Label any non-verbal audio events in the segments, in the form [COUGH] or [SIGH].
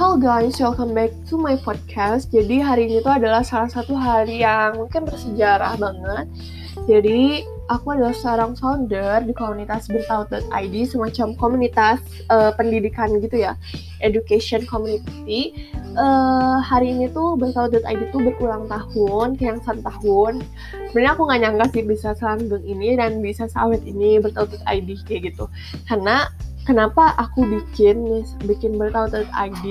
Halo guys, welcome back to my podcast. Jadi hari ini tuh adalah salah satu hari yang mungkin bersejarah banget. Jadi aku adalah seorang founder di komunitas bertaut.id, semacam komunitas uh, pendidikan gitu ya, education community. Uh, hari ini tuh bertaut.id tuh berulang tahun, yang satu tahun. Sebenarnya aku nggak nyangka sih bisa selanggeng ini dan bisa sawit ini bertaut.id kayak gitu. Karena kenapa aku bikin bikin bertaut.id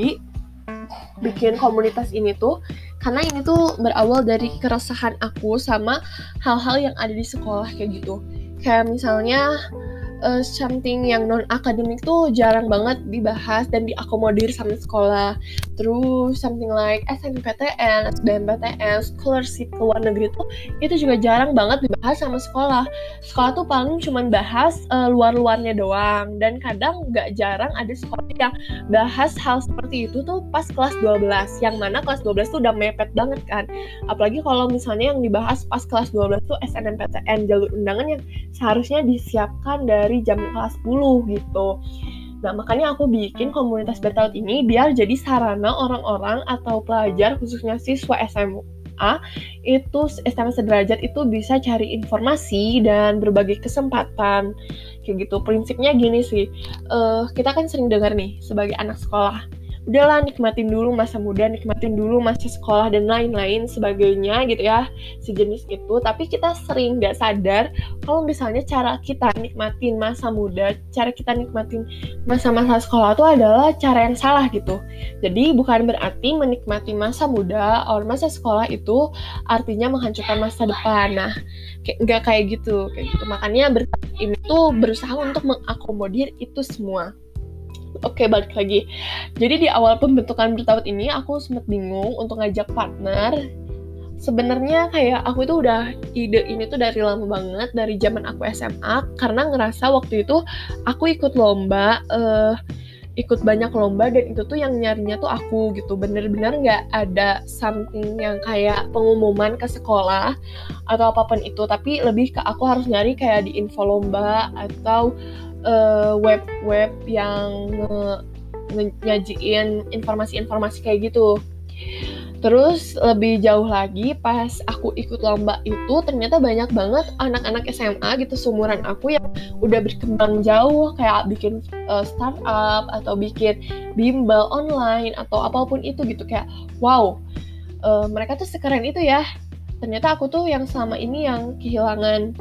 bikin komunitas ini tuh? Karena ini tuh berawal dari keresahan aku sama hal-hal yang ada di sekolah kayak gitu. Kayak misalnya uh, something yang non akademik tuh jarang banget dibahas dan diakomodir sama sekolah. Terus something like SNMPTN, SBMPTN, scholarship ke luar negeri tuh itu juga jarang banget dibahas sama sekolah. Sekolah tuh paling cuman bahas uh, luar-luarnya doang dan kadang nggak jarang ada sekolah yang bahas hal seperti itu tuh pas kelas 12 yang mana kelas 12 tuh udah mepet banget kan apalagi kalau misalnya yang dibahas pas kelas 12 tuh SNMPTN jalur undangan yang seharusnya disiapkan dari dari jam kelas 10 gitu. Nah, makanya aku bikin komunitas Bertaut ini biar jadi sarana orang-orang atau pelajar, khususnya siswa SMA, itu SMA sederajat itu bisa cari informasi dan berbagai kesempatan. Kayak gitu. Prinsipnya gini sih, uh, kita kan sering dengar nih sebagai anak sekolah, udahlah nikmatin dulu masa muda, nikmatin dulu masa sekolah dan lain-lain sebagainya gitu ya, sejenis itu. Tapi kita sering nggak sadar kalau misalnya cara kita nikmatin masa muda, cara kita nikmatin masa-masa sekolah itu adalah cara yang salah gitu. Jadi bukan berarti menikmati masa muda atau masa sekolah itu artinya menghancurkan masa depan. Nah, nggak kayak gitu, kayak gitu. Makanya ini tuh berusaha untuk mengakomodir itu semua. Oke, balik lagi. Jadi di awal pembentukan bertaut ini aku sempat bingung untuk ngajak partner. Sebenarnya kayak aku itu udah ide ini tuh dari lama banget dari zaman aku SMA karena ngerasa waktu itu aku ikut lomba uh, ikut banyak lomba dan itu tuh yang nyarinya tuh aku gitu bener-bener nggak ada something yang kayak pengumuman ke sekolah atau apa pun itu tapi lebih ke aku harus nyari kayak di info lomba atau Eh, web-web uh, yang uh, nyajiin informasi-informasi kayak gitu. Terus lebih jauh lagi pas aku ikut lomba itu ternyata banyak banget anak-anak SMA gitu seumuran aku yang udah berkembang jauh kayak bikin uh, startup atau bikin bimbel online atau apa pun itu gitu kayak wow uh, mereka tuh sekeren itu ya. Ternyata aku tuh yang selama ini yang kehilangan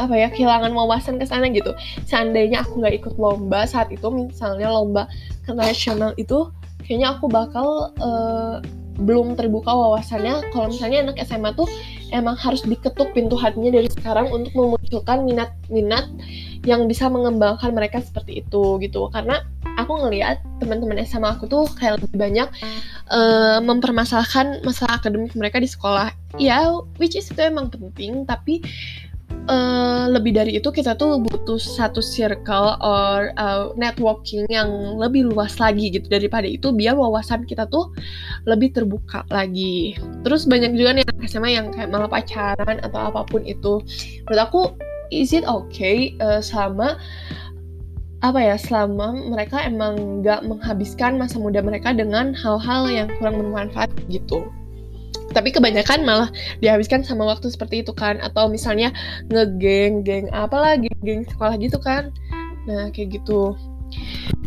apa ya kehilangan wawasan ke sana gitu seandainya aku nggak ikut lomba saat itu misalnya lomba ke nasional itu kayaknya aku bakal uh, belum terbuka wawasannya. Kalau misalnya anak SMA tuh emang harus diketuk pintu hatinya dari sekarang untuk memunculkan minat-minat yang bisa mengembangkan mereka seperti itu gitu. Karena aku ngelihat teman-teman SMA aku tuh kayak lebih banyak uh, mempermasalahkan masalah akademik mereka di sekolah. Ya which is itu emang penting tapi uh, lebih dari itu kita tuh butuh satu circle or uh, networking yang lebih luas lagi gitu daripada itu biar wawasan kita tuh lebih terbuka lagi. Terus banyak juga nih anak SMA yang kayak malah pacaran atau apa pun itu. Menurut aku is it okay uh, selama apa ya selama mereka emang nggak menghabiskan masa muda mereka dengan hal-hal yang kurang bermanfaat gitu tapi kebanyakan malah dihabiskan sama waktu seperti itu kan. Atau misalnya ngegeng geng apalah geng geng sekolah gitu kan. Nah kayak gitu.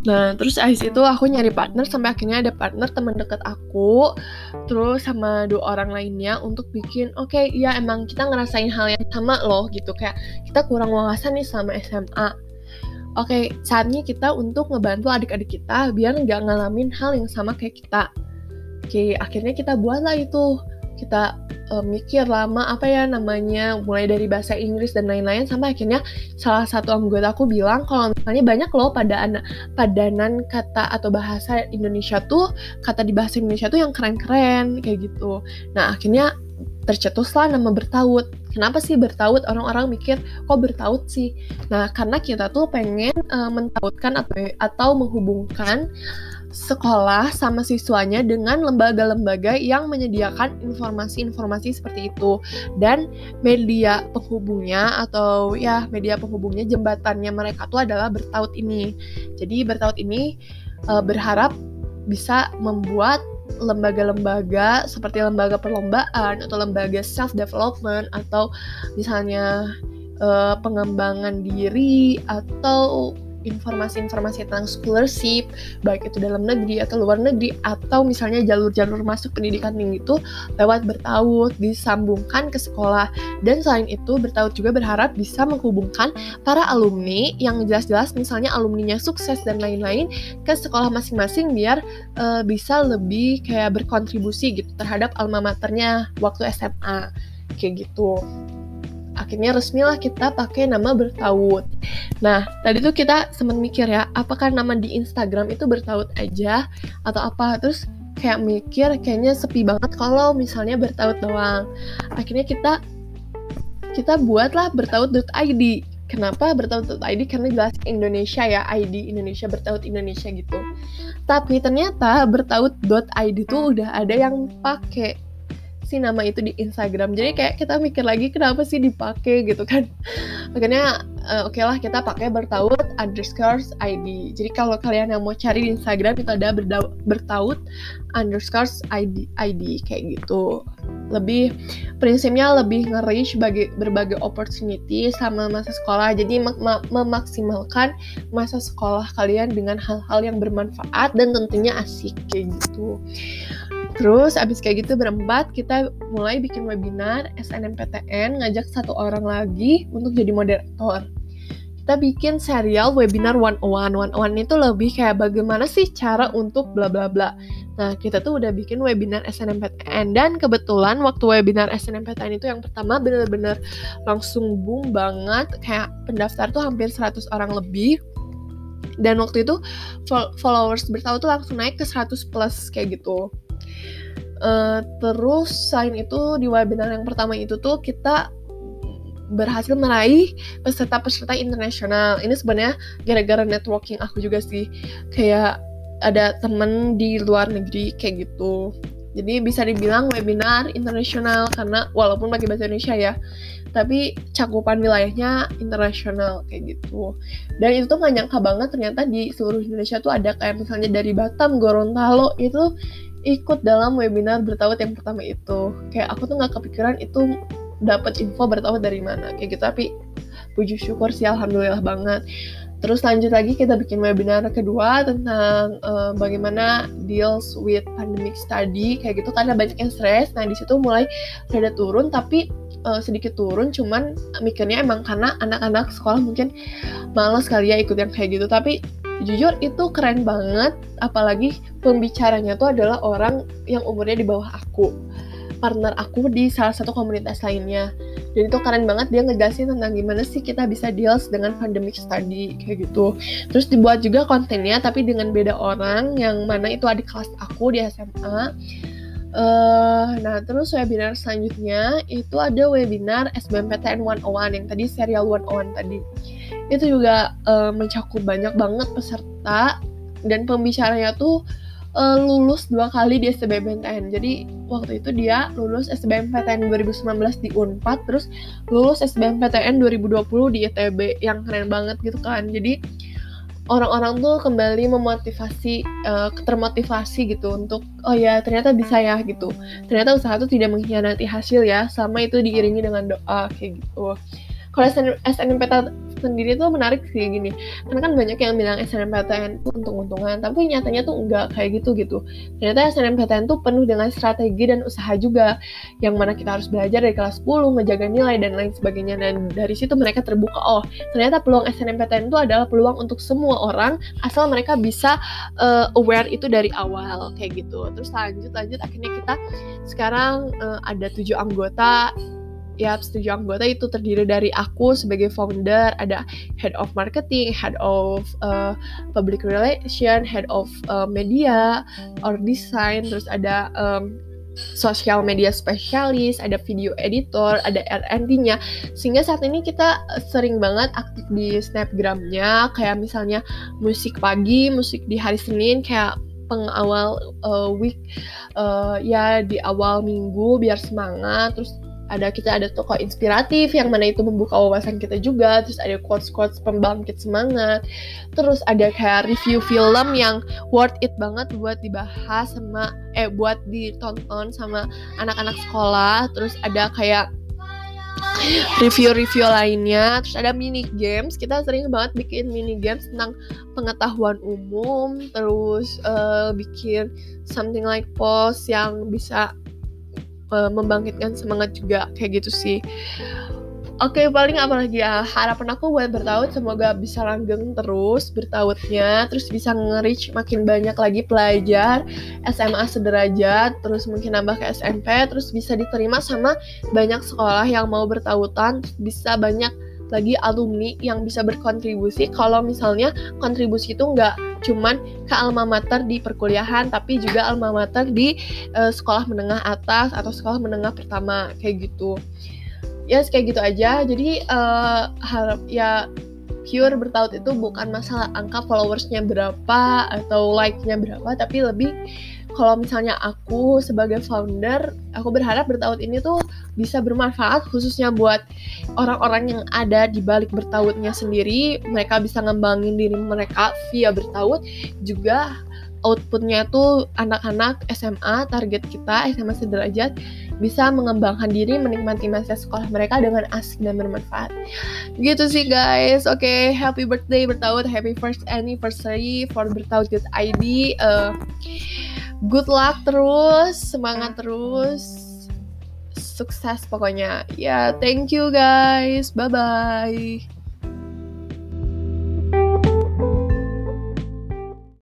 Nah, terus abis itu aku nyari partner sampai akhirnya ada partner teman deket aku, terus sama dua orang lainnya untuk bikin, oke, okay, ya emang kita ngerasain hal yang sama loh gitu, kayak kita kurang wawasan nih sama SMA. Oke, okay, saatnya kita untuk ngebantu adik-adik kita biar nggak ngalamin hal yang sama kayak kita. Oke, akhirnya kita buatlah itu kita uh, mikir lama apa ya namanya mulai dari bahasa Inggris dan lain-lain sampai akhirnya salah satu anggota aku bilang kalau misalnya banyak loh pada anak padanan kata atau bahasa Indonesia tuh kata di bahasa Indonesia tuh yang keren-keren kayak gitu nah akhirnya tercetuslah nama bertaut. Kenapa sih bertaut? Orang-orang mikir kok bertaut sih. Nah, karena kita tuh pengen uh, mentautkan atau atau menghubungkan sekolah sama siswanya dengan lembaga-lembaga yang menyediakan informasi-informasi seperti itu dan media penghubungnya atau ya media penghubungnya jembatannya mereka tuh adalah bertaut ini. Jadi bertaut ini uh, berharap bisa membuat lembaga-lembaga seperti lembaga perlombaan atau lembaga self development atau misalnya uh, pengembangan diri atau informasi-informasi tentang scholarship baik itu dalam negeri atau luar negeri atau misalnya jalur-jalur masuk pendidikan tinggi itu lewat bertaut disambungkan ke sekolah. Dan selain itu bertaut juga berharap bisa menghubungkan para alumni yang jelas-jelas misalnya alumninya sukses dan lain-lain ke sekolah masing-masing biar uh, bisa lebih kayak berkontribusi gitu terhadap alma maternya waktu SMA kayak gitu akhirnya resmilah kita pakai nama bertaut. Nah, tadi tuh kita sempat mikir ya, apakah nama di Instagram itu bertaut aja atau apa? Terus kayak mikir kayaknya sepi banget kalau misalnya bertaut doang. Akhirnya kita kita buatlah bertaut.id. Kenapa bertaut.id? Karena jelas Indonesia ya, ID Indonesia bertaut Indonesia gitu. Tapi ternyata bertaut.id tuh udah ada yang pakai si nama itu di Instagram. Jadi kayak kita mikir lagi kenapa sih dipakai gitu kan. [LAUGHS] Akhirnya uh, oke okay lah kita pakai bertaut underscore ID jadi kalau kalian yang mau cari di Instagram itu ada bertaut underscore ID ID kayak gitu. Lebih prinsipnya lebih nge-reach bagi berbagai opportunity sama masa sekolah. Jadi memaksimalkan masa sekolah kalian dengan hal-hal yang bermanfaat dan tentunya asik kayak gitu Terus abis kayak gitu berempat kita mulai bikin webinar SNMPTN ngajak satu orang lagi untuk jadi moderator. Kita bikin serial webinar one on one. One on one itu lebih kayak bagaimana sih cara untuk bla bla bla. Nah, kita tuh udah bikin webinar SNMPTN dan kebetulan waktu webinar SNMPTN itu yang pertama bener-bener langsung boom banget kayak pendaftar tuh hampir 100 orang lebih dan waktu itu followers bertahu tuh langsung naik ke 100 plus kayak gitu Uh, terus selain itu di webinar yang pertama itu tuh kita berhasil meraih peserta-peserta internasional. Ini sebenarnya gara-gara networking aku juga sih. Kayak ada temen di luar negeri kayak gitu. Jadi bisa dibilang webinar internasional karena walaupun pakai bahasa Indonesia ya, tapi cakupan wilayahnya internasional kayak gitu. Dan itu tuh gak nyangka banget ternyata di seluruh Indonesia tuh ada kayak misalnya dari Batam, Gorontalo itu ikut dalam webinar bertawat yang pertama itu. Kayak aku tuh nggak kepikiran itu dapat info bertawat dari mana. Kayak gitu tapi puji syukur sih alhamdulillah banget. Terus lanjut lagi kita bikin webinar kedua tentang uh, bagaimana deals with pandemic study. Kayak gitu karena banyak yang stres nah di situ mulai rada turun tapi uh, sedikit turun. Cuman mikirnya emang karena anak-anak sekolah mungkin malas kali ya ikut yang kayak gitu. Tapi jujur itu keren banget. Apalagi pembicaranya tuh adalah orang yang umurnya di bawah aku. Partner aku di salah satu komunitas lainnya. Dan itu keren banget dia ngejelasin tentang gimana sih kita bisa deals dengan pandemic study kayak gitu. Terus dibuat juga kontennya tapi dengan beda orang yang mana itu adik kelas aku di SMA Uh, nah terus webinar selanjutnya itu ada webinar SBMPTN 101 yang tadi serial 101 tadi itu juga uh, mencakup banyak banget peserta dan pembicaranya tuh uh, lulus dua kali di SBMPTN jadi waktu itu dia lulus SBMPTN 2019 di Unpad terus lulus SBMPTN 2020 di ITB yang keren banget gitu kan. Jadi orang-orang tuh kembali memotivasi uh, termotivasi gitu untuk oh ya ternyata bisa ya gitu. Ternyata usaha tuh tidak mengkhianati hasil ya sama itu diiringi dengan doa kayak gitu. Kalau SNMPTN sendiri tuh menarik sih gini. Karena kan banyak yang bilang SNMPTN untung-untungan tapi nyatanya tuh enggak kayak gitu gitu. Ternyata SNMPTN tuh penuh dengan strategi dan usaha juga yang mana kita harus belajar dari kelas 10 menjaga nilai dan lain sebagainya. Dan dari situ mereka terbuka oh ternyata peluang SNMPTN itu adalah peluang untuk semua orang asal mereka bisa uh, aware itu dari awal kayak gitu. Terus lanjut lanjut akhirnya kita sekarang uh, ada tujuh anggota ya setuju anggota itu terdiri dari aku sebagai founder ada head of marketing head of uh, public relation head of uh, media or design terus ada um, sosial media spesialis, ada video editor, ada R&D-nya. Sehingga saat ini kita sering banget aktif di Snapgram-nya, kayak misalnya musik pagi, musik di hari Senin, kayak pengawal uh, week, uh, ya di awal minggu biar semangat, terus ada kita ada toko inspiratif yang mana itu membuka wawasan kita juga terus ada quotes quotes pembangkit semangat terus ada kayak review film yang worth it banget buat dibahas sama eh buat ditonton sama anak-anak sekolah terus ada kayak review-review lainnya terus ada mini games. Kita sering banget bikin mini games tentang pengetahuan umum terus uh, bikin something like post yang bisa uh, membangkitkan semangat juga kayak gitu sih Oke, okay, paling apa lagi ya? Harapan aku buat bertaut semoga bisa langgeng terus bertautnya, terus bisa nge-reach makin banyak lagi pelajar SMA sederajat, terus mungkin nambah ke SMP, terus bisa diterima sama banyak sekolah yang mau bertautan, bisa banyak lagi alumni yang bisa berkontribusi. Kalau misalnya kontribusi itu nggak cuman ke alma mater di perkuliahan tapi juga alma mater di uh, sekolah menengah atas atau sekolah menengah pertama kayak gitu. Ya yes, kayak gitu aja. Jadi uh, harap ya pure bertaut itu bukan masalah angka followersnya berapa atau like-nya berapa tapi lebih kalau misalnya aku sebagai founder, aku berharap bertaut ini tuh bisa bermanfaat khususnya buat orang-orang yang ada di balik bertautnya sendiri. Mereka bisa ngembangin diri mereka via bertaut, juga outputnya tuh anak-anak SMA target kita SMA sederajat bisa mengembangkan diri menikmati masa sekolah mereka dengan asik dan bermanfaat. Gitu sih guys. Oke okay, happy birthday bertaut happy first anniversary for bertaut.id uh, good luck terus semangat terus. Sukses pokoknya. Ya yeah, thank you guys. Bye bye